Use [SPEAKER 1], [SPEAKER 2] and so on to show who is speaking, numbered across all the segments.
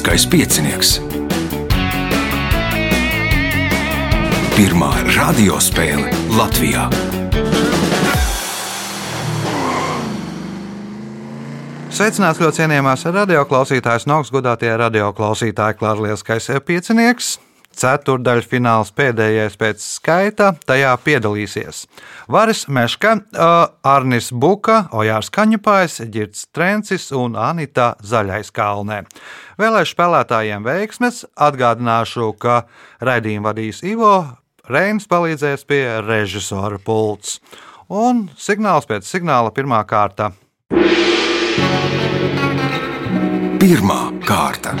[SPEAKER 1] Lieliskais piecinieks. Pirmā radiospēle Latvijā.
[SPEAKER 2] Sveicināts ļoti cienījamās radioklausītājas, no augstgadātie radioklausītāji, Klārlieskais piecinieks. Ceturdaļa fināls pēdējais pēc skaita, tajā piedalīsies Varis Meška, Arnis Buka, Ojārs Kaņepājs, Girts Trencis un Anita Zaļais Kalnē. Vēlēšu spēlētājiem veiksmes, atgādināšu, ka raidījumu vadīs Ivo, Reinis palīdzēs pie režisora pults. Un signāls pēc signāla pirmā kārta.
[SPEAKER 1] Pirmā kārta.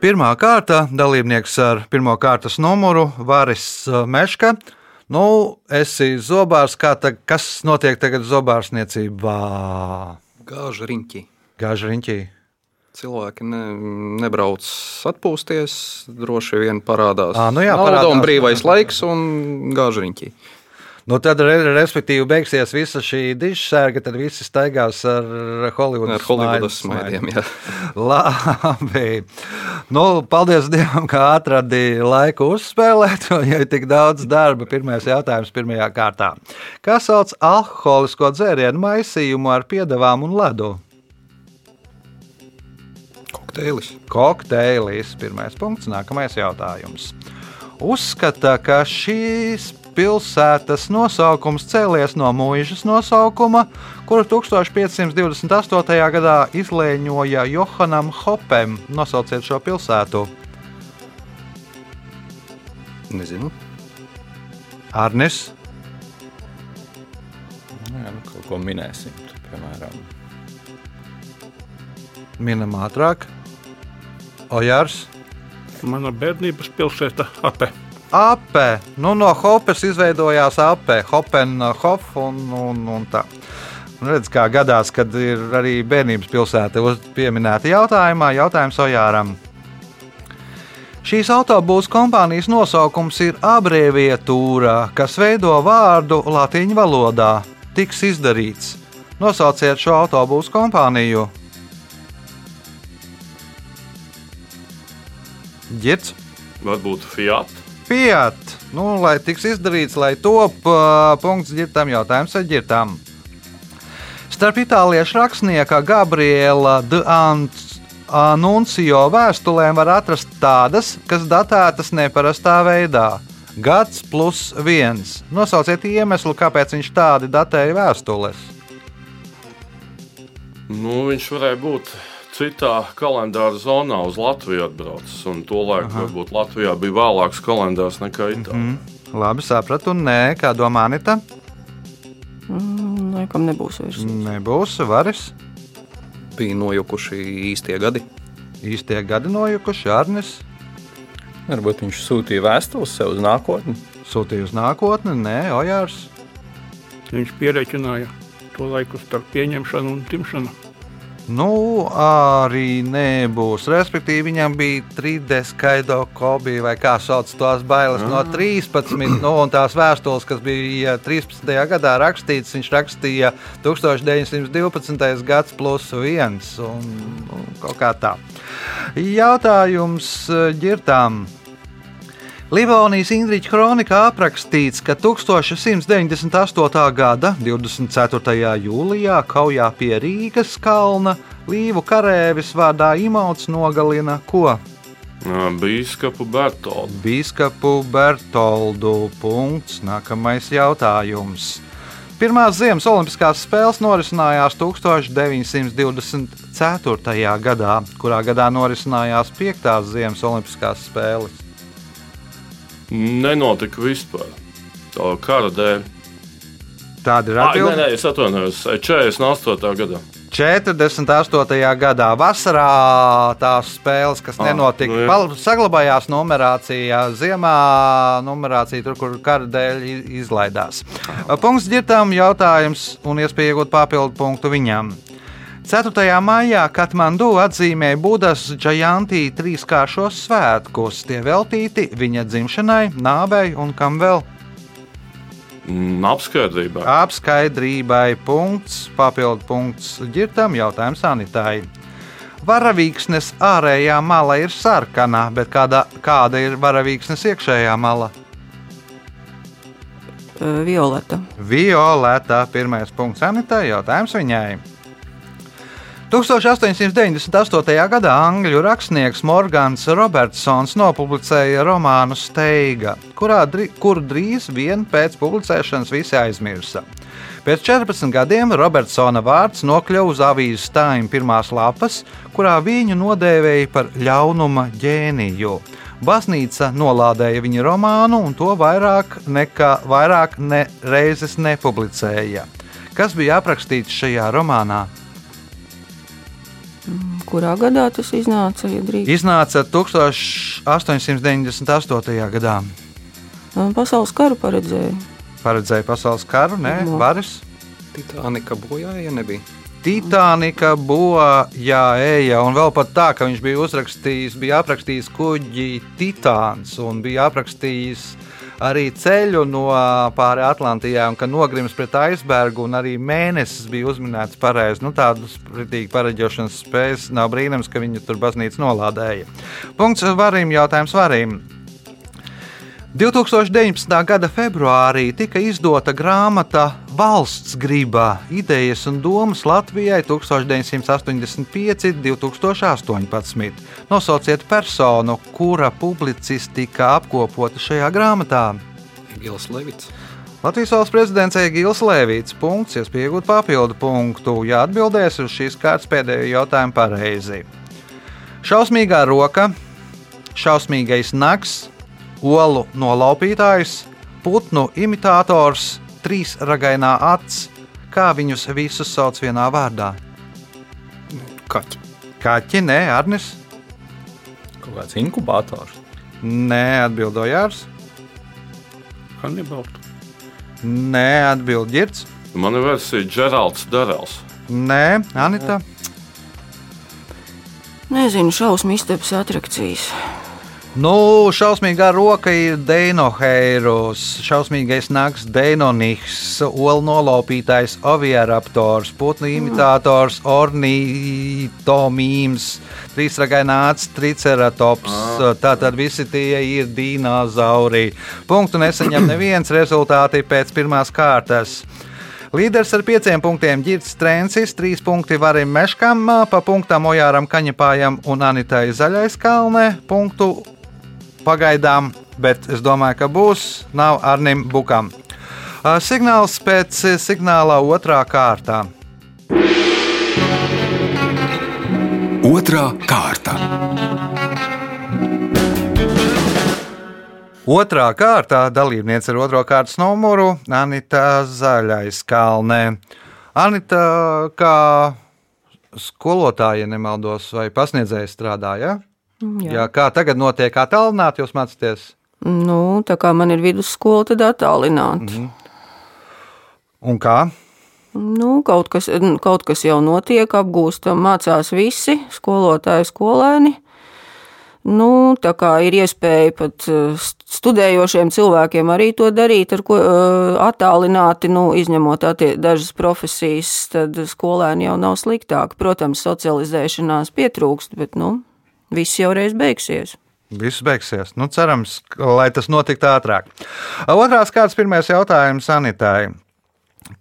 [SPEAKER 2] Pirmā kārta dalībnieks ar pirmā kārtas numuru Vāris Meška. Nu, esi zobārs, kā ta, kas notiek tagad zobārsniecībā?
[SPEAKER 3] Gāža riņķī.
[SPEAKER 2] Gāža riņķī.
[SPEAKER 3] Cilvēki ne, nebrauc atpūsties, droši vien parādās
[SPEAKER 2] Ā, nu jā, parādās.
[SPEAKER 3] brīvais laiks un gāža riņķī.
[SPEAKER 2] Nu, tad, re, respektīvi, beigsies visa šī dišsērga, tad visi staigās ar Holivudas
[SPEAKER 3] smaidiem, jā.
[SPEAKER 2] Labi. Nu, paldies Dievam, ka atradīji laiku uzspēlēt, jo ir tik daudz darba. Pirmais jautājums pirmajā kārtā. Kā sauc alkoholisko dzērienu maisījumu ar piedevām un ledu?
[SPEAKER 3] Kokteilis.
[SPEAKER 2] Kokteilis. Pirmais punkts, nākamais jautājums. Uzskata, ka šīs pilsētas nosaukums cēlies no mūžas nosaukuma, kuru 1528. gadā izlēņoja Johanam Hopem. Nosauciet šo pilsētu.
[SPEAKER 3] Nezinu.
[SPEAKER 2] Arnis,
[SPEAKER 4] Jā, nu, kaut ko minēsim. tu, Piemēram,
[SPEAKER 2] minam ātrāk, Ojārs.
[SPEAKER 5] Mana bērnības pilsēta Ape.
[SPEAKER 2] Ape. Nu, no Hopes izveidojās Ape, Hopenhof un, un, un tā. Un redz, kā gadās, kad ir arī bērnības pilsēta pieminēta jautājumā, jautājums Ojāram. Šīs autobūvas kompānijas nosaukums ir abreviatūra, kas veido vārdu latīņu valodā. Tiks izdarīts. Nosauciet šo autobūvas kompāniju. Girts.
[SPEAKER 6] Varbūt Fiat.
[SPEAKER 2] Fiat. Nu, lai tiks izdarīts, lai top uh, punkts ģirtam jautājums ar ģirtām. Starp itāliešu rakstnieka Gabriela de Anuncio vēstulēm var atrast tādas, kas datētas neparastā veidā. Gads plus viens. Nosauciet iemeslu, kāpēc viņš tādi datēja vēstules.
[SPEAKER 6] Nu, viņš varēja būt citā kalendāra zonā uz Latviju atbraucis. Un to laiku varbūt Latvijā bija vēlāks kalendārs nekā Itālijā. Mm.
[SPEAKER 2] Labi, sapratu, nē, kā domā Anita?
[SPEAKER 7] Mm, Laikam nebūs vairs.
[SPEAKER 2] Nebūs varis.
[SPEAKER 3] Bija nojukuši īstie gadi.
[SPEAKER 2] Īstie gadi nojukuši, Arnis.
[SPEAKER 4] varbūt viņš sūtīja vēstules sev uz nākotni.
[SPEAKER 2] Sūtīja uz nākotni, nē, Ojārs.
[SPEAKER 5] Viņš pierēķināja to laiku starp pieņemšanu un timšanu.
[SPEAKER 2] Nu, arī nebūs. Respektīvi, viņam bija 3D skaido kopija, vai kā sauc tos bailes no 13. Nu, un tās vēstules, kas bija 13. gadā rakstītas, viņš rakstīja 1912. gads plus viens. Un, nu, kaut kā tā. Jautājums eh, ģirtām. Livonijas Indriča kronikā aprakstīts, ka 1198. gada 24. jūlijā kaujā pie Rīgas kalna Līvu karēvis vārdā Imauts nogalina ko?
[SPEAKER 6] Bīskapu Bertoldu.
[SPEAKER 2] Bīskapu Bertoldu. Punkts. Nākamais jautājums. Pirmās Ziemas Olimpiskās spēles norisinājās 1924. gadā, kurā gadā norisinājās 5. Ziemas Olimpiskās spēles.
[SPEAKER 6] Nenotika vispār. Tā kara dēļ.
[SPEAKER 2] Tāda ir
[SPEAKER 6] Ai, nē, nē, es atvainojos. 48. gadā.
[SPEAKER 2] 48. gadā vasarā tās spēles, kas
[SPEAKER 6] Ah,
[SPEAKER 2] nenotika,
[SPEAKER 6] nu jā.
[SPEAKER 2] saglabājās numerācijā. Ziemā numerācija tur, kur kara dēļ izlaidās. Punkts ģirtām jautājums un iespēja iegūt papildu punktu viņam. 4. maijā Katmandu atzīmēja Budas Džajantī trīskāršos svētkus. Tie veltīti viņa dzimšanai, nāvei un kam vēl.
[SPEAKER 6] Mm, Apskaidrībai.
[SPEAKER 2] Apskaidrībai punkts, papildu punkts ģirtam, jautājums Anitai. Varavīksnes ārējā mala ir sarkana, bet kāda, kāda ir varavīksnes iekšējā mala?
[SPEAKER 7] Violeta.
[SPEAKER 2] Violeta. Pirmais punkts Anitai, jautājums viņai. 1898. gadā angļu rakstnieks Morgans Robertsons nopublicēja romānu Steiga, kurā, kuru drīz vien pēc publicēšanas visi aizmirsa. Pēc 14 gadiem Robertsona vārds nokļuva uz avīzes stāņa pirmās lapas, kurā viņu nodēvēja par ļaunuma ģēniju. Baznīca nolādēja viņa romānu, un to vairāk nekā vairāk ne reizes nepublicēja. Kas bija aprakstīts šajā romānā?
[SPEAKER 7] Kurā gadā tas iznāca? Ja drīkst?
[SPEAKER 2] Iznāca 1898. gadā.
[SPEAKER 7] Uh, Pasaules karu paredzēja.
[SPEAKER 2] Paredzēja pasaules karu, ne?
[SPEAKER 7] No.
[SPEAKER 2] Varis.
[SPEAKER 3] Titānika bojāja nebija.
[SPEAKER 2] Titānika bojā eja, un vēl pat tā, ka viņš bija uzrakstījis, bija aprakstījis kuģi Titāns un bija aprakstījis arī ceļu no pāri Atlantijai, un ka nogrims pret aizbergu, un arī mēnesis bija uzminēts pareizi. Nu, tādas pretīgi pareģošanas spējas nav brīnums, ka viņu tur baznīca nolādēja. Punkts varim, jautājums varim. 2019. gada februārī tika izdota grāmata Valsts griba - idejas un domas Latvijai 1985-2018. Nosauciet personu, kura publicistika apkopota šajā grāmatā.
[SPEAKER 3] Gils Levits.
[SPEAKER 2] Latvijas valsts prezidents Egils Levīts. Punkts, iespējot papildu punktu, ja atbildēs uz šīs kārtas pēdējo jautājumu pareizi. Šausmīgā roka, šausmīgais nags, olu nolaupītājs, putnu imitators, trīs ragainā acs. Kā viņus visus sauc vienā vārdā?
[SPEAKER 3] Kaķi.
[SPEAKER 2] Kaķi, nē, Arnis,
[SPEAKER 4] Kaut kāds inkubators.
[SPEAKER 2] nē, atbildojārs,
[SPEAKER 5] Hannibals.
[SPEAKER 2] nē, atbildģirds,
[SPEAKER 6] Man ir versija Geralds Darels.
[SPEAKER 2] nē, Anita,
[SPEAKER 7] Nezinu, šausmu istabas atrakcijas.
[SPEAKER 2] Nu, šausmīgā roka ir Deinoheirus, šausmīgais nags Deinonihs, olu nolaupītājs Oviaraptors, putnu imitators Ornītomīms, trīsragaināts Triceratops. Tātad visi tie ir dinozauri. Punktu nesaņem neviens rezultāti pēc pirmās kārtas. Līderis ar pieciem punktiem Girts Trencis, trīs punkti Varim Meškam, pa punktam Ojāram Kaņepājam un Anitai Zaļais kalnē. Punktu pagaidām, bet es domāju, ka būs. Nav Arnim Bukam. Ā, Signāls pēc signāla otrā kārtā.
[SPEAKER 1] Otra kārta.
[SPEAKER 2] Otrā kārtā dalībniece ar otro kārtas numuru Anita Zaļais kalnē. Anita, kā skolotāja, ja nemaldos, vai pasniedzēja strādāja?
[SPEAKER 7] Jā.
[SPEAKER 2] Jā, kā tagad notiek attālināti, jūs mācāties?
[SPEAKER 7] Nu, tā kā man ir vidusskola, tad attālināti. Mm
[SPEAKER 2] Un kā?
[SPEAKER 7] Nu, kaut, kas, kaut kas jau notiek, apgūstam, mācās visi skolotāji, skolēni. Nu, tā kā ir iespēja pat eh, studējošiem cilvēkiem arī to darīt, ar ko eh, attālināti, nu, izņemot attie, dažas profesijas, tad skolēni jau nav sliktāki. Protams, socializēšanās pietrūkst, bet, nu, viss jau reiz beigsies.
[SPEAKER 2] Viss beigsies. Nu, cerams, lai tas notiktu ātrāk. Otrās kārtas pirmais jautājums Anitai.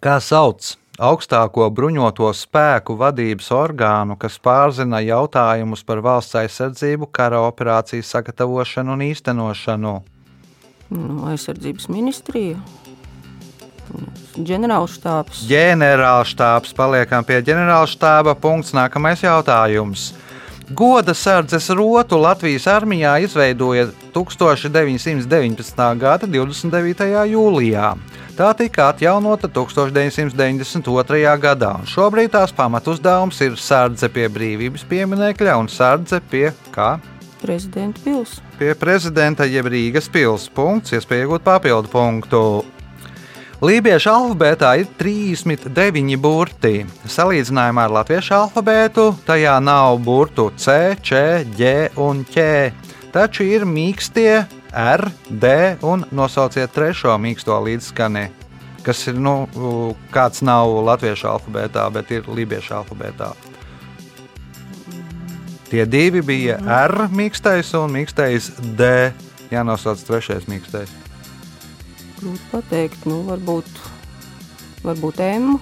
[SPEAKER 2] Kā sauc augstāko bruņoto spēku vadības orgānu, kas pārzina jautājumus par valsts aizsardzību, kara operāciju sagatavošanu un īstenošanu?
[SPEAKER 7] Nu, aizsardzības ministrija, ģenerālštāps.
[SPEAKER 2] Ģenerālštābs paliekam pie ģenerālštāba. Punkts. Nākamais jautājums. Goda sardzes rotu Latvijas armijā izveidoja 1919. gada 29. jūlijā. Tā tika atjaunota 1992. gadā, un šobrīd tās pamatuzdevums ir sardze pie brīvības pieminiekļa un sardze pie kā?
[SPEAKER 7] Prezidenta pils.
[SPEAKER 2] Pie prezidenta jeb Rīgas pilsētas punkts, iespēja iegūt papildu punktu. Lībiešu alfabētā ir 39 burti. Salīdzinājumā ar latviešu alfabētu tajā nav burtu C, Č, Ģ un Q. Taču ir mīkstie R, D un nosauciet trešo mīksto līdzskani. kas ir nu, kāds nav latviešu alfabētā, bet ir lībiešu alfabētā. Tie divi bija R mīkstais un mīkstais D. Jānosauc trešais mīkstais.
[SPEAKER 7] Grūti pateikt, nu, varbūt, varbūt M.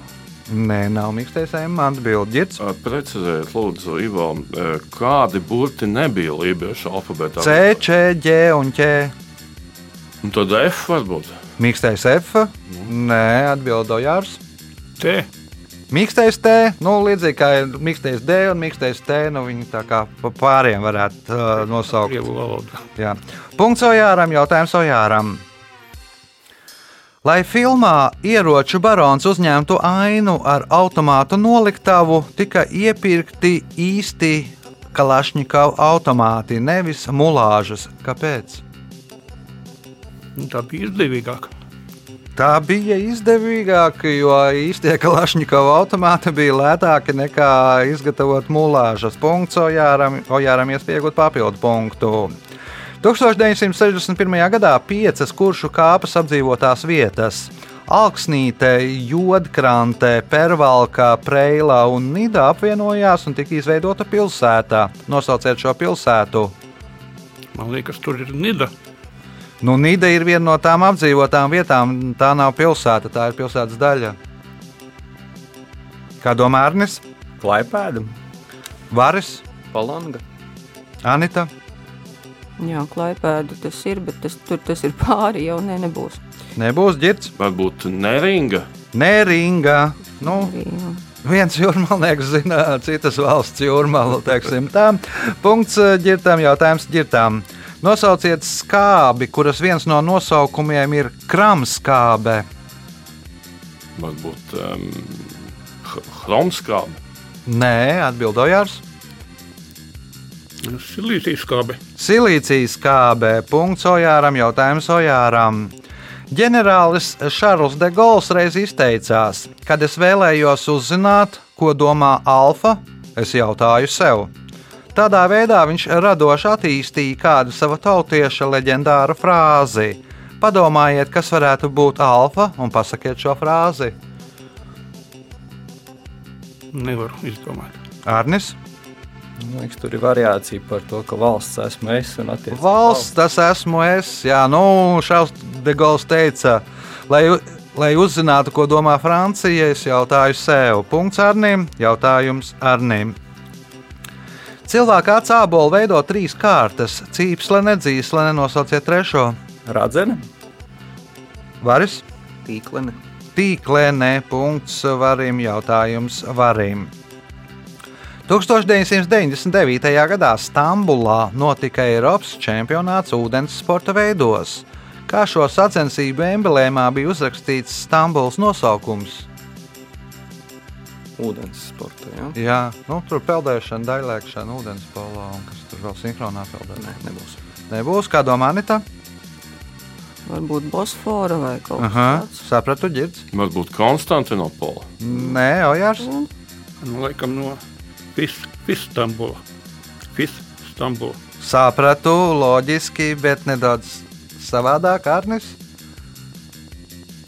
[SPEAKER 2] Nē, nav mīkstais M. Atbildiet.
[SPEAKER 6] Precizējiet, lūdzu, Ivo, kādi burti nebija lībiešu alfabētā?
[SPEAKER 2] C, C, G un Q.
[SPEAKER 6] Un tad F varbūt.
[SPEAKER 2] Mīkstais F. Nē, atbildēja Jārs.
[SPEAKER 5] T.
[SPEAKER 2] Mīkstais T, nu, līdzīgi kā ir mīkstais D un mīkstais T, nu, viņi tā kā pa pāriem varētu uh, nosaukt. Jā. Punkts Ojāram, jautājums Ojāram. Lai filmā ieroču barons uzņemtu ainu ar automātu noliktavu, tika iepirkti īsti Kalašņikau automāti, nevis mulāžas. Kāpēc?
[SPEAKER 5] Nu, Tā bija izdevīgāka.
[SPEAKER 2] Tā bija izdevīgāka, jo īstie Kalašņikova automāti bija lētāki nekā izgatavot mūlāžas. Punkts Ojāram, Ojāram iespiegot papildu punktu. 1961. gadā piecas kuršu kāpas apdzīvotās vietas - Alksnīte, Jodkrante, Pervalka, Preila un Nīda apvienojās un tika izveidota pilsētā. Nosauciet šo pilsētu.
[SPEAKER 5] Man liekas, tur ir Nida.
[SPEAKER 2] Nu, Nīda ir viena no tām apdzīvotām vietām. Tā nav pilsēta, tā ir pilsētas daļa. Kā domā Arnis?
[SPEAKER 4] Klaipēda,
[SPEAKER 2] Varis,
[SPEAKER 3] Palanga.
[SPEAKER 2] Anita?
[SPEAKER 7] Jā, klaipēda tas ir, bet tas, tur tas ir pāri jau ne, nebūs.
[SPEAKER 2] Nebūs ģirts.
[SPEAKER 6] Varbūt Neringa.
[SPEAKER 2] Nē, Ringa. Nu,
[SPEAKER 7] jā.
[SPEAKER 2] viens jūrmalnieks zina, citas valsts jūrmālu, teiksim tā. Punkts eh, ģirtām, jautājums ģirtām. Nosauciet skābi, kuras viens no nosaukumiem ir kramskābe.
[SPEAKER 6] Varbūt um, Hromskāba.
[SPEAKER 2] Nē, atbildojārs.
[SPEAKER 5] Silīcijas skābe.
[SPEAKER 2] Silīcijas skābe. Punkts Ojāram, jautājums Ojāram. Ģenerālis Šarls de Gauls reiz izteicās, kad es vēlējos uzzināt, ko domā Alfa, es jautāju sev. Tādā veidā viņš radoši attīstīja kādu sava tautieša leģendāru frāzi. Padomājiet, kas varētu būt alfa, un pasakiet šo frāzi.
[SPEAKER 5] Nevaru izdomāt.
[SPEAKER 2] Arnis,
[SPEAKER 4] Man liekas, tur ir variācija par to, ka valsts esmu es un attiecīgi.
[SPEAKER 2] valsts, tas esmu es. Jā, nu, Šāds de Gauls teica, lai, lai uzzinātu, ko domā Francija, es jautāju sev. Punkts Arnim, jautājums Arnim. Cilvēka atsābola veido trīs kārtas - cīpsle, nedzīsle, nenosauciet trešo.
[SPEAKER 4] Radzene,
[SPEAKER 2] Varis,
[SPEAKER 3] Tīklene.
[SPEAKER 2] tīklēnē, punkts varim, jautājums varim. 1999. gadā Stambulā notika Eiropas čempionāts ūdens sporta veidos. Kā šo sacensību emblēmā bija uzrakstīts Stambuls nosaukums?
[SPEAKER 3] Ūdens sporta. Ja?
[SPEAKER 2] Jā, nu, tur peldēšana, daļēkšana, ūdens polā un kas tur vēl sinhronā peldē.
[SPEAKER 3] Nē, nebūs.
[SPEAKER 2] Nebūs, kā domā Anita?
[SPEAKER 7] Varbūt Bosfora vai kaut kas
[SPEAKER 2] Aha,
[SPEAKER 7] tāds.
[SPEAKER 2] sapratu, ģirds.
[SPEAKER 6] Varbūt Konstantinopola.
[SPEAKER 2] Nē, Ojārs.
[SPEAKER 5] Nu, laikam no Fis, Fis Stambula. Fis Stambula.
[SPEAKER 2] Sapratu, loģiski, bet nedaudz savādāk, Arnis.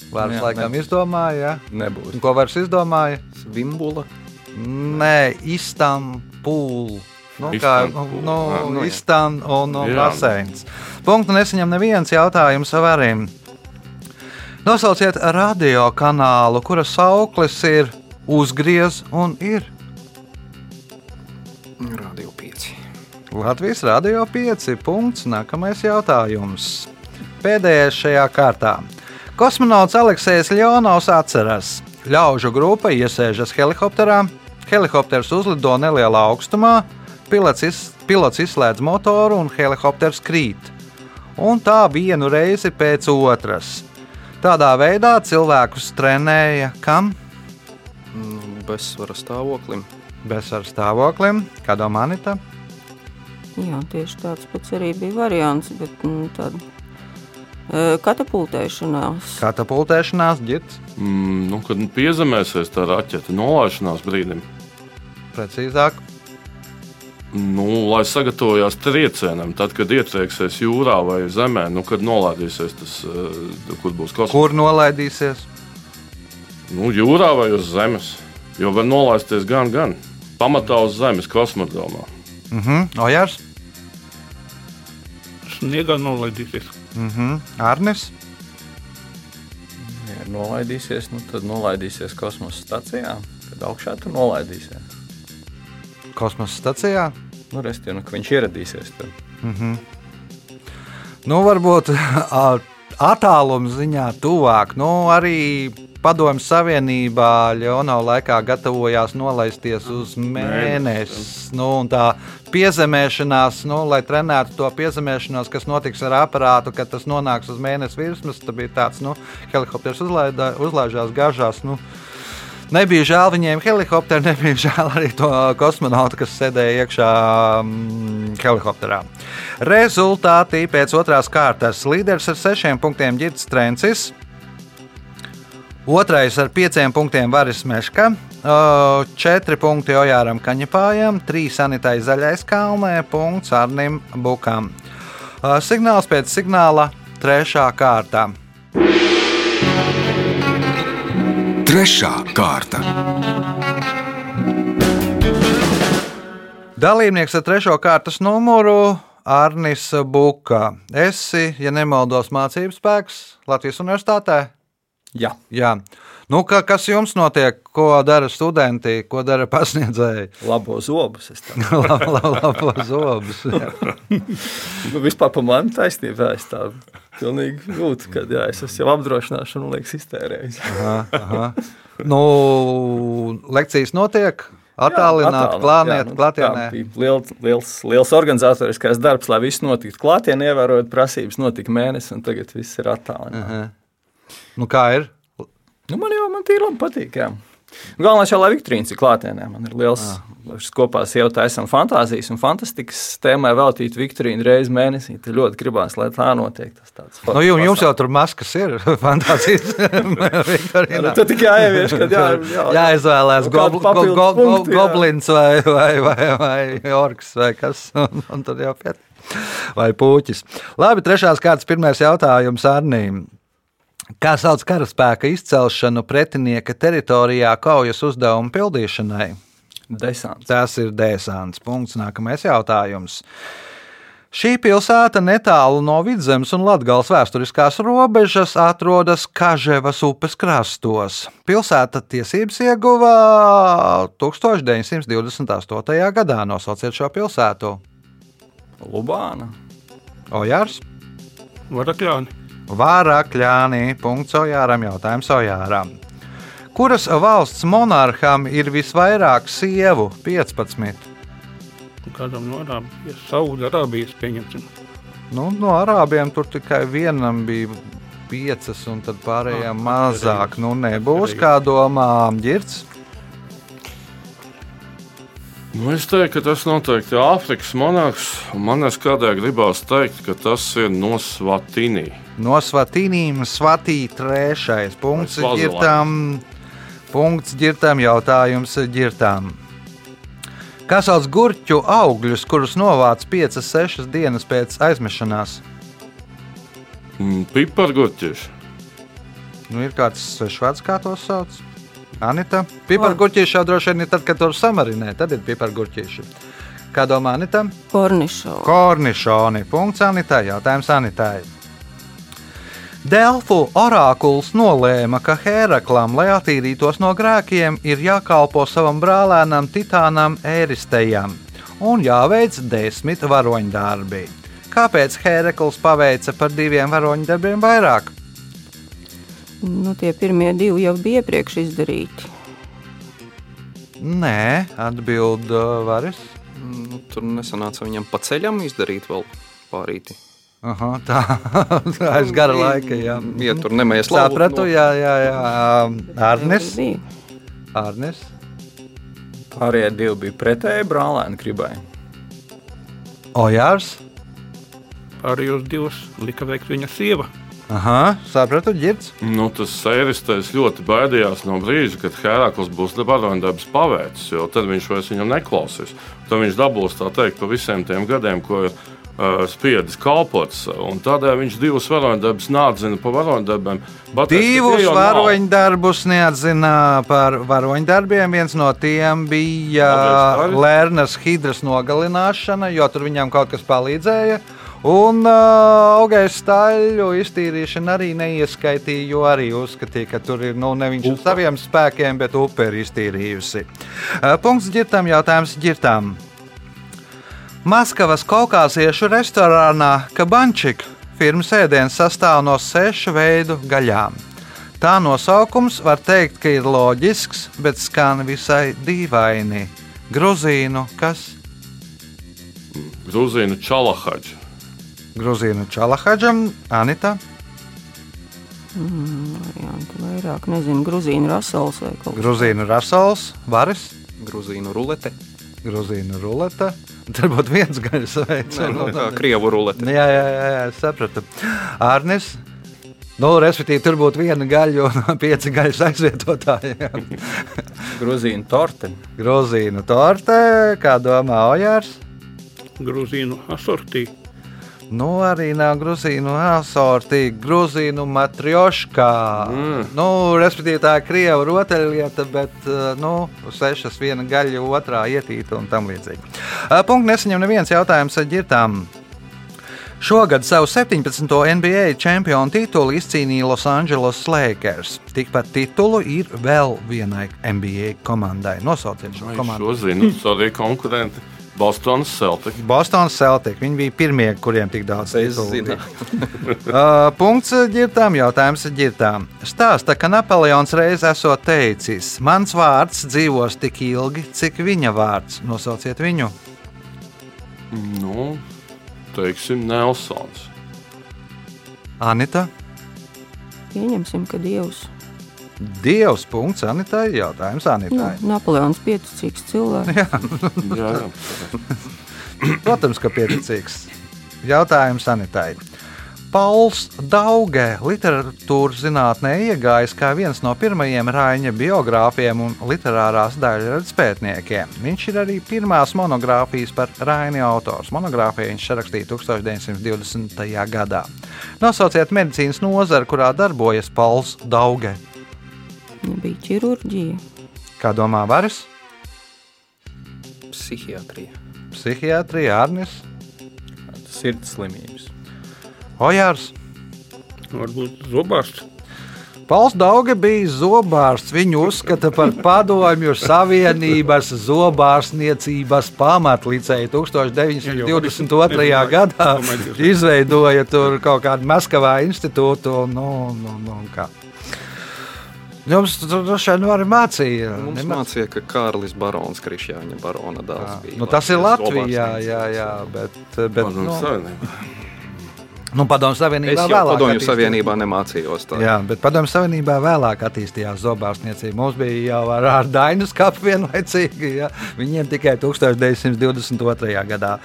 [SPEAKER 2] Vārds
[SPEAKER 4] Jā,
[SPEAKER 2] laikam
[SPEAKER 4] ne.
[SPEAKER 2] izdomāja, ja?
[SPEAKER 4] nebūs.
[SPEAKER 2] Ko vairs izdomāja?
[SPEAKER 3] Svimbula.
[SPEAKER 2] Nē, Istanbul. Nu, kā
[SPEAKER 6] Istanbul.
[SPEAKER 2] nu,
[SPEAKER 6] Ah,
[SPEAKER 2] nu,
[SPEAKER 6] nu, jā.
[SPEAKER 2] Istan un,
[SPEAKER 6] Jā.
[SPEAKER 2] baseins. Punktu nesaņem neviens jautājums varim. Nosauciet radio kanālu, kura sauklis ir uzgriez un ir. Latvijas Rādio 5. Punkts. Nākamais jautājums. Pēdējais šajā kārtā. Kosmonauts Aleksis Ljonovs atceras, ļaužu grupa iesēžas helikopterā, helikopters uzlido nelielā augstumā, pilots, iz, pilots izslēdz motoru un helikopters krīt. Un tā vienu reizi pēc otras. Tādā veidā cilvēkus trenēja kam?
[SPEAKER 3] Nu, Bezsvara stāvoklim.
[SPEAKER 2] Bezsvaru stāvoklim, kā domā Anita.
[SPEAKER 7] Jā, tieši tāds pats arī bija variants, bet nu, tāda e, katapultēšanās.
[SPEAKER 2] Katapultēšanās, ģits,
[SPEAKER 6] Mm, nu, kad piezemēsies tā raķete nolaišanās brīdim,
[SPEAKER 2] precīzāk.
[SPEAKER 6] nu, lai sagatavojās triecienam, tad, kad ietrieksies jūrā vai zemē, nu, kad nolaidīsies tas, eh, kur būs kosmos.
[SPEAKER 2] Kur nolaidīsies?
[SPEAKER 6] Nu, jūrā vai uz zemes. Jo var nolaisties gan, gan. Pamatā uz zemes kosmodromā.
[SPEAKER 2] Mhm. Ojārs,
[SPEAKER 5] Sniegā nolaidīsies.
[SPEAKER 2] mhm. Arnis,
[SPEAKER 4] Ja ir nolaidīsies, nu tad nolaidīsies kosmosa stacijā. Kad augšā tur nolaidīsies.
[SPEAKER 2] kosmosa stacijā.
[SPEAKER 4] Nu, resti, nu, ka viņš ieradīsies tur.
[SPEAKER 2] Nu, varbūt attāluma ziņā tuvāk. Nu, arī Padomju Savienībā Ļaunau laikā gatavojās nolaisties uz mēnesi. Nu, un tā piezemēšanās, nu, lai trenētu to piezemēšanos, kas notiks ar aparātu, kad tas nonāks uz mēnesi virsmas, tad bija tāds, nu, helikopters uzlaidā, uzlaižās gāžās. Nu, Nebija žēl viņiem helikopteru, nebija žēl arī to kosmonautu, kas sēdēja iekšā mm, helikopterā. Rezultāti pēc otrās kārtas. Līderis ar sešiem punktiem Girts Trencis. Otrais ar pieciem punktiem Varis Meška, četri punkti Ojāram Kaņepājam, trīs Anitai Zaļais Kalnē, punkts Arnim Bukam. Signāls pēc signāla trešā kārta.
[SPEAKER 1] Trešā kārta.
[SPEAKER 2] Dalībnieks ar trešo kārtas numuru Arnis Buka. Esi, ja nemaldos, mācību spēks Latvijas Universitātē.
[SPEAKER 4] Jā,
[SPEAKER 2] Jā. Nu, ka, kas jums notiek? Ko dara studenti, ko dara pasniedzēji?
[SPEAKER 4] labo zobus.
[SPEAKER 2] Labi, labi, labi, zobus.
[SPEAKER 4] Nu, vispār par mani taisnība. Es tā pilnīgi jūtu, ka jā, es esmu jau apdrošināšanu liekas iztērējis.
[SPEAKER 2] Aha, aha. Nu, lekcijas notiek. Attālināt, klāniet,
[SPEAKER 4] nu,
[SPEAKER 2] klātienē.
[SPEAKER 4] Liels, liels, liels organizatoriskais darbs, lai viss notiktu klātienē, ievērojot prasības, notika mēnesis, un tagad viss ir attālināts.
[SPEAKER 2] Nu, kā ir?
[SPEAKER 4] Nu, man jau man tīri labi patīk. Jā. Galvenais jau, lai Viktorīns ir klātienē. Man ir liels ah. kopā sieva taisam fantāzijas un fantastikas tēmai veltīt Viktorīnu reizi mēnesī. Tad ļoti gribās, lai tā notiek. Tas tāds
[SPEAKER 2] Nu, jums, jums jau tur maskas ir fantāzijas. Viktorīnā.
[SPEAKER 4] Tad tikai jāievieš, kad jā, jā,
[SPEAKER 2] Jāizvēlās
[SPEAKER 4] Nu,
[SPEAKER 2] gobl, go, go, go, goblins vai, vai, vai, vai orks vai kas. Un, un tad jau pietiek. Vai puķis. Labi, trešās kārtas pirmais jautājums Arnīm. Kā sauc karaspēka izcelšanu pretinieka teritorijā kaujas uzdevumu pildīšanai?
[SPEAKER 4] Desants.
[SPEAKER 2] Tas ir desants. Punkts. Nākamais jautājums. Šī pilsēta netālu no Vidzemes un Latgales vēsturiskās robežas atrodas Kaževas upes krastos. Pilsēta tiesības ieguva 1928. gadā. Nosauciet šo pilsētu.
[SPEAKER 4] Lubāna.
[SPEAKER 2] Ojārs,
[SPEAKER 5] Varakļāni.
[SPEAKER 2] Vārakļānī, punkts Ojāram, jautājums Ojāram. Kuras valsts monarham ir visvairāk sievu? 15.
[SPEAKER 5] Kādam no Arābijas, Saudārābijas pieņemsim.
[SPEAKER 2] Nu, no arābiem tur tikai vienam bija piecas, un tad pārējām
[SPEAKER 5] Ah,
[SPEAKER 2] mazāk. Nu, nebūs kā domā ģirts.
[SPEAKER 6] Nu, es teiktu, ka tas noteikti ir Āfrikas un Man es kādēļ gribās teikt, ka tas ir no Svatīnī.
[SPEAKER 2] No Svatīnīm Svatī trešais punkts ģirtam. Punkts ģirtam, jautājums ģirtam. Kā sauc gurķu augļus, kurus novāc 5-6 dienas pēc aizmešanās?
[SPEAKER 6] Mm, Pipargurķis.
[SPEAKER 2] Nu, ir kāds svešvārds, kā to sauc? Anita. Pipargurķīši jau droši vien ir tad, kad tur samarinē. Tad ir pipargurķīši. Kā domā Anita?
[SPEAKER 7] Kornišo.
[SPEAKER 2] Kornišoni. Punkts Anitai. Jautājums Anitai. Delfu orākuls nolēma, ka Heraklam, lai attīrītos no grēkiem, ir jākalpo savam brālēnam Titānam Ēristejam un jāveic desmit varoņdarbi. Kāpēc Herakls paveica par diviem varoņdarbiem vairāk?
[SPEAKER 7] Nu, tie pirmie divi jau bija iepriekš izdarīti.
[SPEAKER 2] Nē, atbild uh, Varis.
[SPEAKER 3] Nu, tur nesanāca viņam pa ceļam izdarīt vēl pārīti.
[SPEAKER 2] Aha, tā tā aiz gara laika. Jā,
[SPEAKER 3] Ja tur nemējas labu,
[SPEAKER 2] Sapratu, jā, jā, jā. Arnes.
[SPEAKER 7] Bija.
[SPEAKER 2] Arnes.
[SPEAKER 4] Pārējie divi bija pretēji brālēni gribai.
[SPEAKER 2] Ojārs.
[SPEAKER 5] Pārējos divus lika veikt viņa sieva.
[SPEAKER 2] Aha, sapratu, ģirds.
[SPEAKER 6] Nu, tas sēristais ļoti baidījās no brīža, kad Heraklis būs varoņdarbs paveicis, jo tad viņš vairs viņam neklausīs. Tad viņš dabūs tā teikt par visiem tiem gadiem, ko ir uh, spiedis kalpots. un Tādēļ viņš divus varoņdarbus nādzina par varoņdarbiem.
[SPEAKER 2] Divus varoņdarbus neatzina par varoņdarbiem. Viens no tiem bija Lērnas hidras nogalināšana, jo tur viņam kaut kas palīdzēja. Un uh, augais staļu iztīrīšana arī neieskaitīja, jo arī uzskatīja, ka tur ir nu, ne viņš ar saviem spēkiem, bet upe ir iztīrījusi. Uh, punkts ģirtām, jautājums ģirtām. Maskavas kaukāziešu restorānā Kabančik firmas ēdiens sastāv no sešu veidu gaļām. Tā nosaukums var teikt, ka ir loģisks, bet skan visai dīvaini. Gruzīnu, kas?
[SPEAKER 6] Grūzīnu čalahadžu.
[SPEAKER 2] Gruzīnu čalahadžam, Anita,
[SPEAKER 7] Varianti vairāk, nezinu, Gruzīnu rasels vai kaut kas
[SPEAKER 2] Gruzīnu rasals, Varis,
[SPEAKER 3] Gruzīnu rulete.
[SPEAKER 2] Gruzīnu ruleta. Tur būtu viens gaļas veids.
[SPEAKER 3] Nu, kā krievu rulete.
[SPEAKER 2] Jā, jā, jā, jā, sapratu. Arnis. Nu, respektīvi, tur būtu viena gaļa un pieci gaļas aizvietotāji. jā.
[SPEAKER 4] Grozīna torte.
[SPEAKER 2] Grozīnu torte, kā domā Ojārs.
[SPEAKER 5] Grūzīnu asortī.
[SPEAKER 2] Nu, arī nav grūzīnu asortī, grūzīnu matrioškā. Mm. Nu, respektīvi, tā ir krieva rotaļlieta, bet uh, nu, sešas viena gaļa, otrā ietīta un tam līdzīgi. Uh, Punkts nesaņem neviens jautājums ar ģirtām. Šogad savu 17. NBA čempionu titulu izcīnīja Los Angeles Lakers. Tikpat titulu ir vēl vienai NBA komandai. Nosauciet šo komandu.
[SPEAKER 6] Šo zinu, arī konkurenti. Bostonas Celtic.
[SPEAKER 2] Bostonas Celtic. Viņi bija pirmie, kuriem tik daudz
[SPEAKER 3] Es
[SPEAKER 2] titulu
[SPEAKER 3] zinu.
[SPEAKER 2] bija. Uh, punkts ģirtām, jautājums ģirtām. Stāsta, ka Napoleons reiz esot teicis, mans vārds dzīvos tik ilgi, cik viņa vārds. Nosauciet viņu.
[SPEAKER 6] Nu, teiksim, Nelsons.
[SPEAKER 2] Anita.
[SPEAKER 7] Pieņemsim, ka Dievs.
[SPEAKER 2] Dievs. Punkts Anitai. Jautājums
[SPEAKER 7] Nu,
[SPEAKER 2] Anitai.
[SPEAKER 7] Napoleons pieticīgs cilvēks.
[SPEAKER 6] Jā, jā.
[SPEAKER 2] Protams, ka pieticīgs. Jautājums Anitai. Pauls Daugē literatūras zinātnē iegājis kā viens no pirmajiem Raņa biogrāfiem un literārās daļradas pētniekiem. Viņš ir arī pirmās monogrāfijas par Raņa autors. Monogrāfiju viņš sarakstīja 1920. gadā. Nosauciet medicīnas nozari, kurā darbojas Pauls Daugē.
[SPEAKER 7] Bija ķirurģija.
[SPEAKER 2] Kā domā Varis?
[SPEAKER 3] Psihiatrija.
[SPEAKER 2] Psihiatrija, Arnis,
[SPEAKER 4] Sirds slimības.
[SPEAKER 2] Ojārs.
[SPEAKER 5] Varbūt zobārsts.
[SPEAKER 2] Pauls Dauga bija zobārsts. Viņu uzskata par padomju savienības zobārstniecības pamatlicēju 1922. gadā. Izveidoja tur kaut kādu Maskavā institūtu. Nu, nu, nu, kā. Jums droši vien arī mācīja.
[SPEAKER 3] Mums
[SPEAKER 2] nemāc-
[SPEAKER 3] mācīja, ka Kārlis Barons, Krišjāņa Barona dēls bija.
[SPEAKER 2] Nu, tas ir Latvijā, jā, jā, bet, bet
[SPEAKER 6] Padomju
[SPEAKER 2] nu,
[SPEAKER 6] Savienībā.
[SPEAKER 2] nu, Padomju Savienībā
[SPEAKER 3] Es
[SPEAKER 2] vēlāk
[SPEAKER 3] padomju
[SPEAKER 2] attīstījās.
[SPEAKER 3] savienībā nemācījos. Tā.
[SPEAKER 2] Jā, bet Padomju Savienībā vēlāk attīstījās zobārstniecība. Mums bija jau ar, ar Dainu skatu vienlaicīgi. Ja? Viņiem tikai 1922. gadā.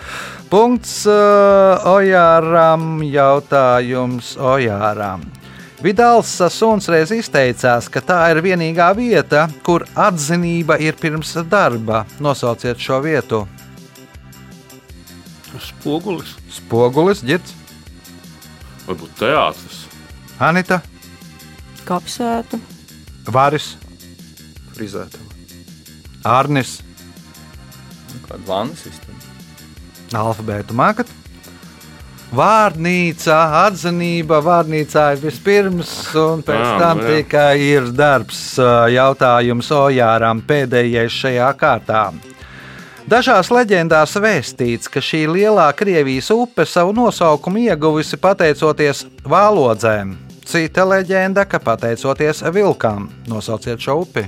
[SPEAKER 2] Punkts uh, Ojāram. Jautājums Ojāram. Vidāls Suns reiz izteicās, ka tā ir vienīgā vieta, kur atzinība ir pirms darba. Nosauciet šo vietu.
[SPEAKER 5] Spogulis.
[SPEAKER 2] Spogulis, ģirts,
[SPEAKER 6] Varbūt teātris.
[SPEAKER 2] Anita,
[SPEAKER 7] Kapsēta.
[SPEAKER 2] Vāris,
[SPEAKER 3] Frizēta.
[SPEAKER 2] Arnis.
[SPEAKER 4] Kāda vannas sistēma?
[SPEAKER 2] Alfabētu mākat. Vārnīca, atzinība vārnīcā ir vispirms, un pēc
[SPEAKER 6] Jā,
[SPEAKER 2] tam
[SPEAKER 6] nu jā.
[SPEAKER 2] tikai ir darbs. Jautājums Ojāram pēdējais šajā kārtā. Dažās leģendās vēstīts, ka šī lielā Krievijas upe savu nosaukumu ieguvusi pateicoties vālodzēm. Cita leģenda, ka pateicoties vilkām. Nosauciet šo upi.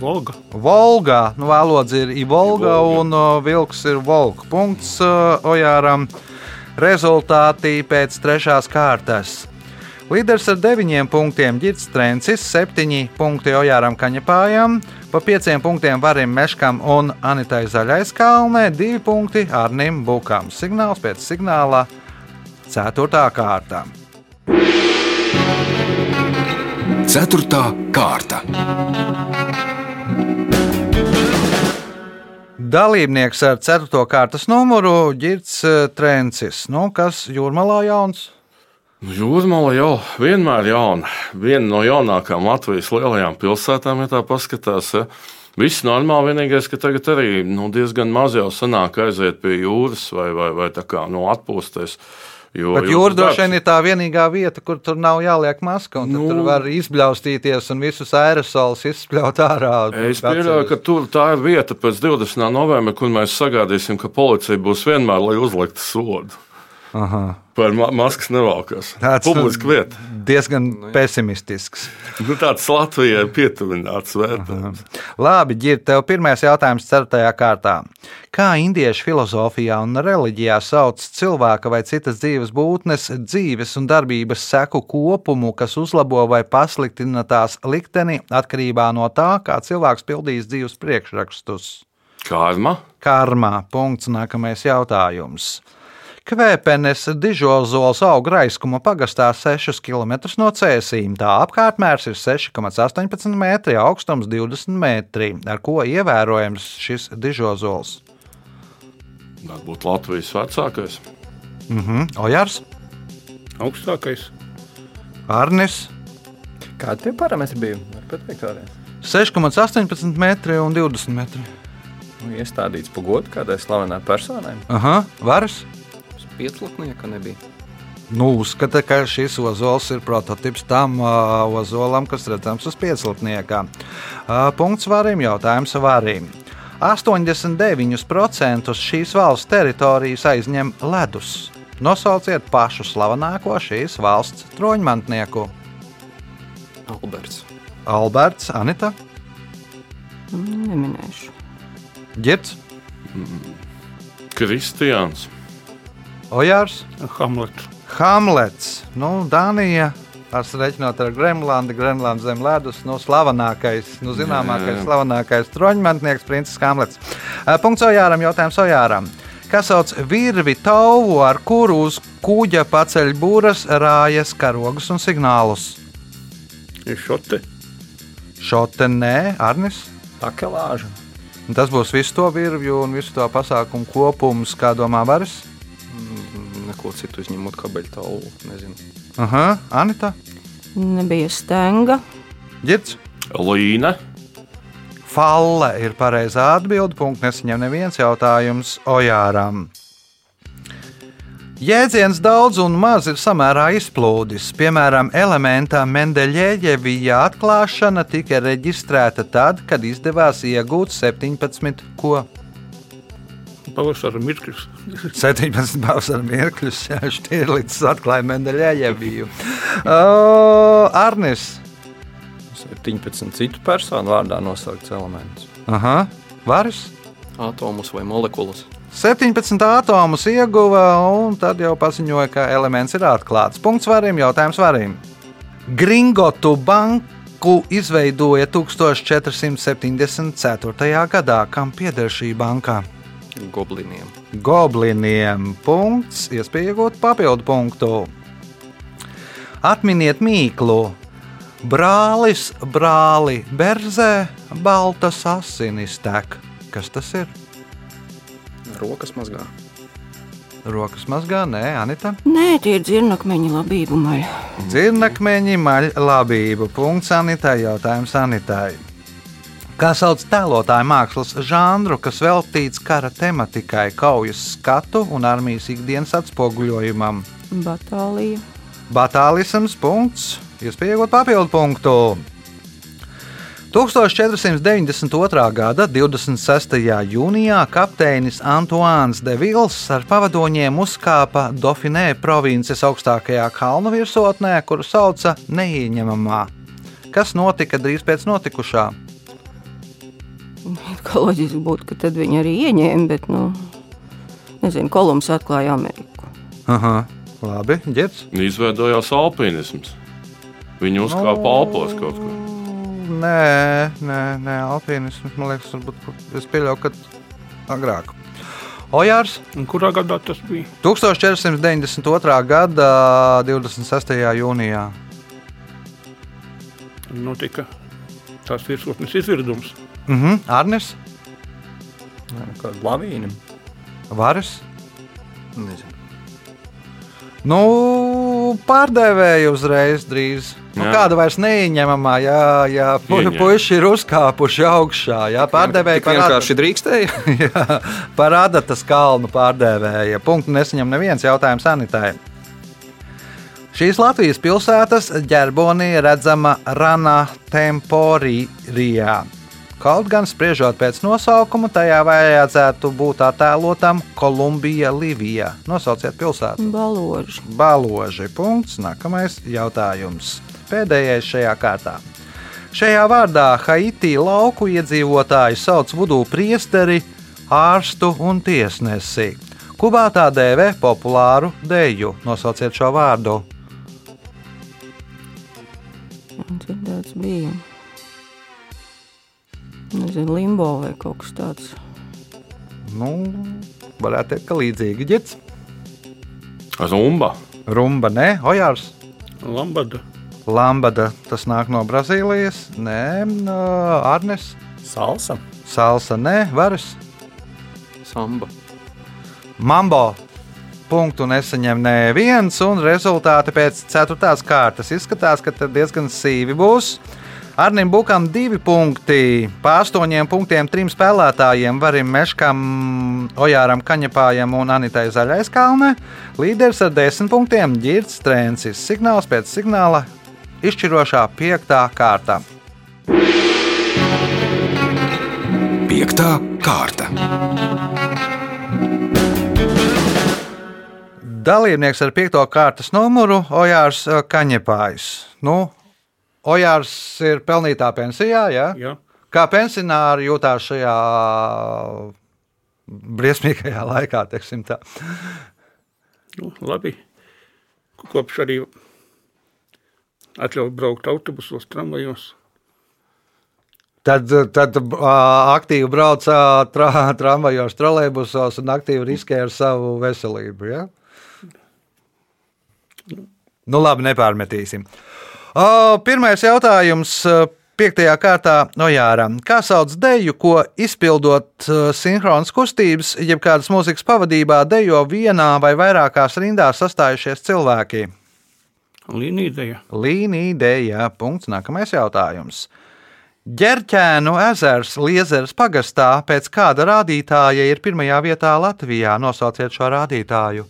[SPEAKER 5] Volga.
[SPEAKER 2] Volga, nu, valoda ir Ivolga,
[SPEAKER 6] Ivolga.
[SPEAKER 2] un uh, vilks ir Volga. Punkts uh, Ojāram. Rezultāti pēc trešās kārtas. Līderis ar deviņiem punktiem Girts Trencis, septiņi punkti Ojāram Kaņepājam, pa pieciem punktiem Varim Meškam un Anitai Zaļais kalnē, divi punkti Arnim Bukam. Signāls pēc signāla - ceturtā kārta.
[SPEAKER 1] Ceturtā kārta.
[SPEAKER 2] Dalībnieks ar 4. kārtas numuru Girts eh, Trencis. Nu, kas jūrmalā jauns?
[SPEAKER 6] Nu, Jūrmala jau vienmēr ir jauna. Viena no jaunākajām Latvijas lielajām pilsētām, ja tā paskatās. Ja. Viss normāli, vienīgais, ka tagad arī nu, diezgan maz jau sanāk aiziet pie jūras vai, vai, vai tā kā no atpūsties. Jo,
[SPEAKER 2] Bet jūra droši vien ir tā vienīgā vieta, kur tur nav jāliek maska. Nu, tur var izbļaustīties un visus aerosolus izspļaut ārā.
[SPEAKER 6] Es pieļauju, ka tur tā ir vieta pēc 20. novembra, kur mēs sagaidīsim, ka policija būs vienmēr, lai uzliktu sodu.
[SPEAKER 2] Aha.
[SPEAKER 6] Par ma maskas nevalkās.
[SPEAKER 2] Tāds,
[SPEAKER 6] Publiska
[SPEAKER 2] nu,
[SPEAKER 6] vieta.
[SPEAKER 2] diezgan pesimistisks.
[SPEAKER 6] Nu, tāds Latvijai pietuvināts vērtējums.
[SPEAKER 2] Labi, Girta, tev pirmais jautājums ceturtajā kārtā. Kā indiešu filozofijā un reliģijā sauc cilvēka vai citas dzīves būtnes dzīves un darbības seku kopumu, kas uzlabo vai pasliktina tās likteni atkarībā no tā, kā cilvēks pildīs dzīves priekšrakstus?
[SPEAKER 6] Karma.
[SPEAKER 2] Karmā. Punkts. Nākamais jautājums. Kvēpenes dižozols aug raiskuma pagastā 6 km no cēsīm. Tā apkārtmērs ir 6,18 metri, augstums 20 metri. Ar ko ievērojams šis dižozols?
[SPEAKER 6] Varbūt Latvijas vecākais.
[SPEAKER 2] Mhm. Ojārs,
[SPEAKER 5] Augstākais.
[SPEAKER 2] Arnis.
[SPEAKER 4] Kādi tie parametri bija? Var pateikt vēlreiz.
[SPEAKER 2] 6,18 metri un 20 metri.
[SPEAKER 4] Nu, iestādīts pa godu kādai slavenai personai.
[SPEAKER 2] Aha, varas.
[SPEAKER 3] Uz Pieclaknieka nebija.
[SPEAKER 2] Nu, uzskata, ka šis ozols ir prototyps tam uh, ozolam, kas redzams uz pieclapniekā. Uh, punkts varim, jautājums varim. 89% šīs valsts teritorijas aizņem ledus. Nosauciet pašu slavenāko šīs valsts troņmantnieku.
[SPEAKER 3] Alberts.
[SPEAKER 2] Alberts, Anita,
[SPEAKER 7] Neminēšu.
[SPEAKER 2] Girts,
[SPEAKER 6] Kristians.
[SPEAKER 2] Ojārs,
[SPEAKER 5] Hamlets.
[SPEAKER 2] Hamlets, nu, Dānija. Es reiķinot ar Grenlandi, Grenlandes zem ledus, nu, slavenākais, nu, zināmākais,
[SPEAKER 6] Jā.
[SPEAKER 2] slavenākais troņmantnieks, princis Hamlets. Eh, Punkts Ojāram, jautājums Ojāram. Kas sauc virvi tauvu, ar kuru uz kuģa paceļ būras, rājas, karogus un signālus?
[SPEAKER 5] Šote.
[SPEAKER 2] Šote nē, Arnis.
[SPEAKER 4] Takelāža.
[SPEAKER 2] Un Tas būs visu to virvju un visu to pasākumu kopums, kā domā Varis.
[SPEAKER 3] Neko citu izņemot kabeļu tālu.
[SPEAKER 2] Aha, Anita,
[SPEAKER 7] Nebija stenga.
[SPEAKER 2] Girts.
[SPEAKER 6] Līna.
[SPEAKER 2] Falle ir pareizā atbilde. Punkts nesaņem neviens jautājums Ojāram. Jēdziens daudz un maz ir samērā izplūdis. Piemēram, elementa Mendeļēģevija atklāšana tika reģistrēta tad, kad izdevās iegūt 17 ko?
[SPEAKER 5] Pavasara mirklis.
[SPEAKER 2] 17 pavasara mirkļus, ja Štīrlīts atklāja Mendeļēģeviju. Uh, Arnis.
[SPEAKER 4] 17 citu personu vārdā nosaukts elements.
[SPEAKER 2] Aha, Varis.
[SPEAKER 3] Atomus vai molekulas.
[SPEAKER 2] 17 atomus ieguva, un tad jau paziņoja, ka elements ir atklāts. Punkts varim, jautājums varim. Gringotu banku izveidoja 1474. gadā. Kam pieder šī banka?
[SPEAKER 3] Gobliniem.
[SPEAKER 2] Gobliniem. Punkts, iespēja iegūt papildu punktu. Atminiet mīklu. Brālis, brāli, berzē, baltas asinis tek. Kas tas ir?
[SPEAKER 3] Rokas mazgā.
[SPEAKER 2] Rokas mazgā, nē, Anita.
[SPEAKER 7] Nē, tie ir dzirnakmeņa labību maļa.
[SPEAKER 2] Dzirnakmeņi maļ labību. Punkts Anitai. Jautājums Anitai. Kā sauc tēlotāju mākslas žanru, kas veltīts kara tematikai, kaujas skatu un armijas ikdienas atspoguļojumam?
[SPEAKER 7] Batālija.
[SPEAKER 2] Batālisms. Punkts. Iespējot papildu punktu. 1492. gada 26. jūnijā kapteinis Antoāns de Vils ar pavadoņiem uzkāpa Dauphinē provinces augstākajā kalnu virsotnē, kuru sauca Neieņemamā. Kas notika drīz pēc notikušā?
[SPEAKER 7] Kā loģiski būtu, ka tad viņi arī ieņēma, bet, nu, nezinu, Kolumbs atklāja Ameriku.
[SPEAKER 2] Aha, labi, ģērbs.
[SPEAKER 6] Izveidojās alpīnisms. Viņi uzkāpa Alpos kaut kur.
[SPEAKER 2] Nē, nē, nē alpīnisms, man liekas, varbūt es pieļauju, ka agrāk. Ojārs
[SPEAKER 5] Un kurā gadā tas bija?
[SPEAKER 2] 1492. gada 26. jūnijā.
[SPEAKER 5] Notika tās virsotnes izvirdums.
[SPEAKER 2] Mhm, Arnis.
[SPEAKER 4] Kāda lavīna?
[SPEAKER 2] Varas?
[SPEAKER 3] Nezinu.
[SPEAKER 2] Nu, pārdevēja uzreiz drīz. Nu, kāda vairs neieņemamā, jā, jā pu,
[SPEAKER 6] Ieņem.
[SPEAKER 2] puiši ir uzkāpuši augšā. Jā, pārdevēja
[SPEAKER 3] Tik vienkārši drīkstēja.
[SPEAKER 2] jā, parāda tas kalnu pārdevēja. Punktu nesaņem neviens jautājums sanitai. Šīs Latvijas pilsētas ģerbonī redzama Rana Temporijā. Kaut gan spriežot pēc nosaukuma, tajā vajadzētu būt attēlotam Kolumbija Livija. Nosauciet pilsētu.
[SPEAKER 7] Baloži.
[SPEAKER 2] Baloži. Punkts. Nākamais jautājums. Pēdējais šajā kārtā. Šajā vārdā Haiti lauku iedzīvotāji sauc vudu priesteri, ārstu un tiesnesi. Kubā tā dēvē populāru deju. Nosauciet šo vārdu.
[SPEAKER 7] Dzirdēts bija. Nezinu, limbo vai kaut kas tāds.
[SPEAKER 2] Nu, varētu teikt, ka līdzīgi ģits.
[SPEAKER 6] Zumba.
[SPEAKER 2] Rumba, ne? Ojārs.
[SPEAKER 5] Lambada.
[SPEAKER 2] Lambada, tas nāk no Brazīlijas. Nē, no Arnes.
[SPEAKER 4] Salsa.
[SPEAKER 2] Salsa, nē, varas.
[SPEAKER 3] Samba.
[SPEAKER 2] Mambo. Punktu nesaņem neviens, un rezultāti pēc ceturtās kārtas izskatās, ka tad diezgan sīvi būs. Arnim Bukam divi punkti, pa astoņiem punktiem trim spēlētājiem, Varim Meškam, Ojāram Kaņepājam un Anitai Zaļais kalne. Līderis ar desmit punktiem - Girts Trēncis. Signāls pēc signāla izšķirošā piektā kārta.
[SPEAKER 1] Piektā kārta.
[SPEAKER 2] Dalībnieks ar piekto kārtas numuru - Ojārs eh, Kaņepājs. Nu, Ojārs ir pelnītā pensijā, ja?
[SPEAKER 5] Jā.
[SPEAKER 2] Kā pensionāri jūtās šajā briesmīgajā laikā, teiksim tā.
[SPEAKER 5] Nu, labi. Kopš arī atļauj braukt autobusos, tramvajos.
[SPEAKER 2] Tad, tad ā, aktīvi brauc ā, tra, tramvajos, trolēbusos un aktīvi riskē ar savu veselību. Ja? Nu, labi, nepārmetīsim. O, pirmais jautājums. Piektajā kārtā no Jāra. Kā sauc deju, ko izpildot sinhronas kustības, jeb kādas mūzikas pavadībā, dejo vienā vai vairākās rindās sastājušies cilvēki?
[SPEAKER 5] Līnija.
[SPEAKER 2] Līnija, punkts. Nākamais jautājums. Ģerķēnu ezers Liezeras pagastā pēc kāda rādītāja ir pirmajā vietā Latvijā. Nosauciet šo rādītāju.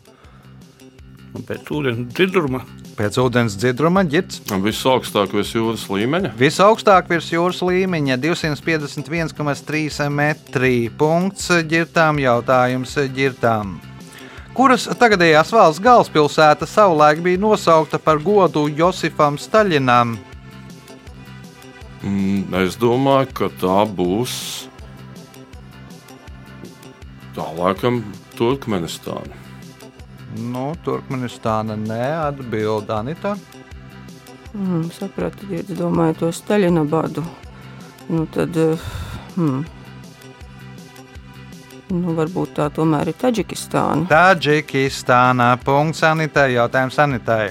[SPEAKER 5] Pēc ūdens dzirduma
[SPEAKER 2] Pēc ūdens dzirduma ģirts
[SPEAKER 6] Visaugstāk virs jūras līmeņa.
[SPEAKER 2] visaugstāk virs jūras līmeņa - 251,3 metri. Punkts ģirtām, jautājums ģirtām. Kuras tagadējās valsts galvaspilsēta savulaik bija nosaukta par godu Josifam Staļinam?
[SPEAKER 6] Mm, Es domāju, ka tā būs. Tā laikam Turkmenistāna.
[SPEAKER 2] Nu, Turkmenistāna neatbild Anita.
[SPEAKER 7] Mm, sapratu, ja es domāju to Staļina badu. Nu, tad, hmm. nu, varbūt tā tomēr ir Taģikistāna.
[SPEAKER 2] Taģikistānā. Punkts Anitai. Jautājums Anitai.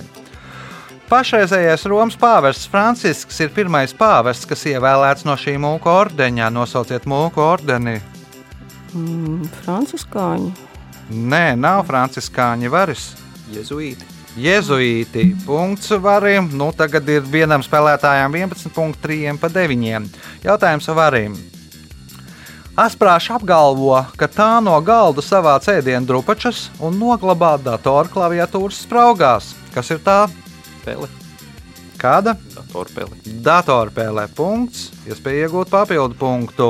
[SPEAKER 2] Pašreizējais Romas pāvests Francisks ir pirmais pāvests, kas ievēlēts no šī mūka ordeņa. Nosauciet mūku ordeni.
[SPEAKER 7] Mm, Franciskāņi.
[SPEAKER 2] Nē, nav franciskāņi varis.
[SPEAKER 3] Jezuīti.
[SPEAKER 2] Jēzuīti. Punkts varim. Nu, tagad ir vienam spēlētājam 11,3 pa 9. Jautājums varim. Asprāšs apgalvo, ka tā no galda savā cēdienu drupačas un noglabā datoru klaviatūras spraugās. Kas ir tā?
[SPEAKER 3] Peli.
[SPEAKER 2] Kāda?
[SPEAKER 3] Datorpeli.
[SPEAKER 2] Datorpēlē punkts, iespēja iegūt papildu punktu.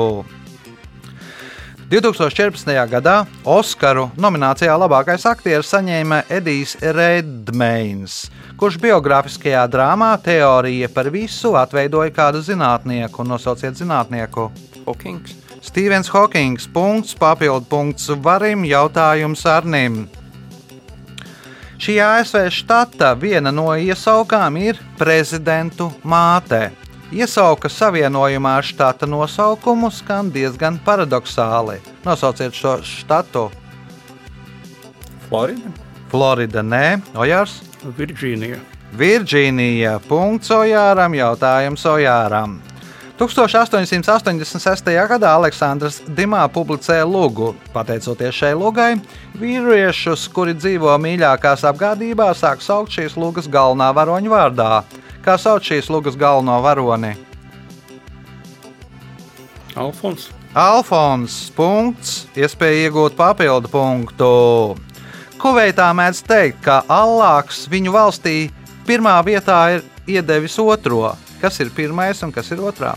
[SPEAKER 2] 2014. gadā Oskaru nominācijā labākais aktieris saņēma Edijs Redmeins, kurš biogrāfiskajā drāmā Teorija par visu atveidoja kādu zinātnieku. Nosauciet zinātnieku.
[SPEAKER 3] Hokings.
[SPEAKER 2] Stevens Hawkings. Punkts, papildu punkts varim, jautājums Arnim. Šī ASV štata viena no iesaukām ir prezidentu māte. Iesauka savienojumā ar štata nosaukumu skan diezgan paradoxāli. Nosauciet šo štatu.
[SPEAKER 4] Florida.
[SPEAKER 2] Florida, nē, Ojārs.
[SPEAKER 5] Virģīnija.
[SPEAKER 2] Virģīnija. Punkts Ojāram, jautājums Ojāram. 1886. gadā Aleksandrs Dimā publicēja lūgu. Pateicoties šai lūgai, vīriešus, kuri dzīvo mīļākās apgādībā, sāk saukt šīs lūgas galvenā varoņa vārdā. Kā sauc šīs lūgas galveno varoni?
[SPEAKER 5] Alfons.
[SPEAKER 2] Alfons. Punkts. Iespēja iegūt papildu punktu. Kuveitā mēdz teikt, ka Allāks viņu valstī pirmā vietā ir iedevis otro. Kas ir pirmais un kas ir otrā?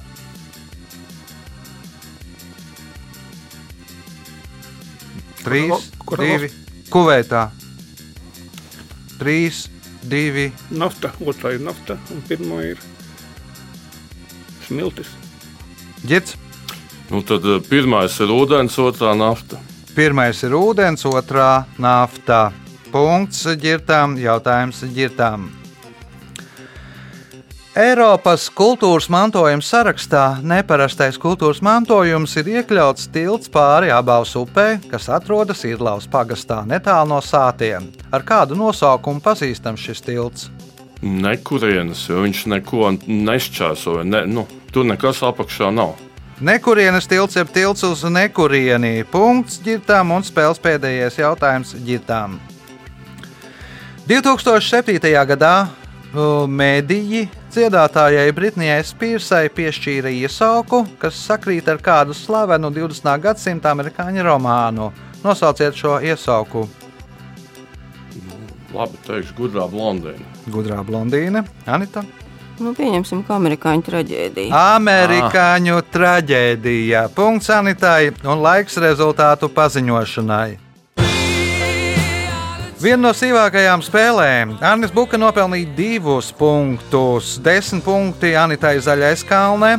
[SPEAKER 2] Trīs, divi, kuveitā. Trīs, divi.
[SPEAKER 5] Nafta. Otrā ir nafta un pirmā ir smiltis.
[SPEAKER 2] Ģits.
[SPEAKER 6] Nu, tad eh, pirmais ir ūdens, otrā nafta.
[SPEAKER 2] Pirmais ir ūdens, otrā nafta. Punkts ģirtām, jautājums ģirtām. Eiropas kultūras mantojuma sarakstā neparastais kultūras mantojums ir iekļauts tilts pāri abās upē, kas atrodas Irlaus pagastā netālu no sātiem. Ar kādu nosaukumu pazīstams šis tilts?
[SPEAKER 6] Nekurienes, jo viņš neko nešķēsoja. Ne, nu, tur nekas apakšā nav.
[SPEAKER 2] Nekurienes tilts ir tilts uz nekurieni. Punkts ģirtām un spēles pēdējais jautājums ģirtām. 2007. gadā uh, mēdīji dziedātājai Britnijai Spīrsai piešķīra iesauku, kas sakrīt ar kādu slavenu 20. gadsimta amerikāņu romānu. Nosauciet šo iesauku.
[SPEAKER 6] Labi, teikšu, gudrā blondīna.
[SPEAKER 2] Gudrā blondīne, Anita.
[SPEAKER 7] Nu, pieņemsim, ka amerikāņu traģēdija.
[SPEAKER 2] Amerikāņu traģēdija. Punkts Anitai un laiks rezultātu paziņošanai. Viena no sīvākajām spēlēm. Arnis Buka nopelnīja divus punktus. 10 punkti Anitai Zaļais Kalnē,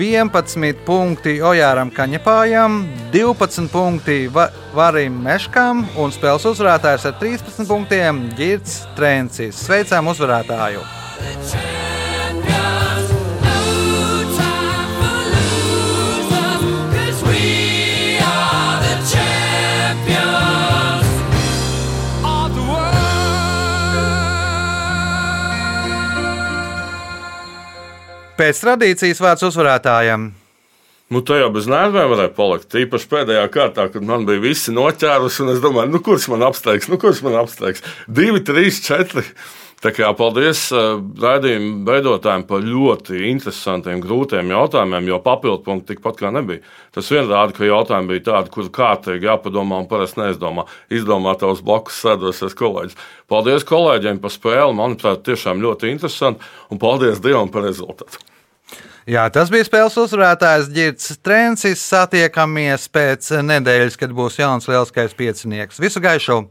[SPEAKER 2] 11 punkti Ojāram Kaņepājam, 12 punkti Va Varim Meškam un spēles uzvarētājs ar 13 punktiem Girts Trencis. Sveicām uzvarētāju! Pēc tradīcijas vārds uzvarētājam.
[SPEAKER 6] Nu, jau bez nerviem varēja palikt. Īpaši pēdējā kārtā, kad man bija visi noķēruši, un es domāju, nu, kurš man apsteigs, nu, kurš man apsteigs. Divi, trīs, četri. Tā kā paldies uh, raidījuma veidotājiem par ļoti interesantiem, grūtiem jautājumiem, jo papildu punktu tikpat kā nebija. Tas vien rāda, ka jautājumi bija tādi, kur kārtīgi jāpadomā un parasti neizdomā. Izdomā tavs blakus sēdosies kolēģis. Paldies kolēģiem par spēli. Manuprāt, tiešām ļoti interesanti. Un paldies Dievam par rezultātu.
[SPEAKER 2] Jā, tas bija spēles uzvarētājs Girts Trencis. Satiekamies pēc nedēļas, kad būs jauns lielskais piecinieks. Visu gaišu!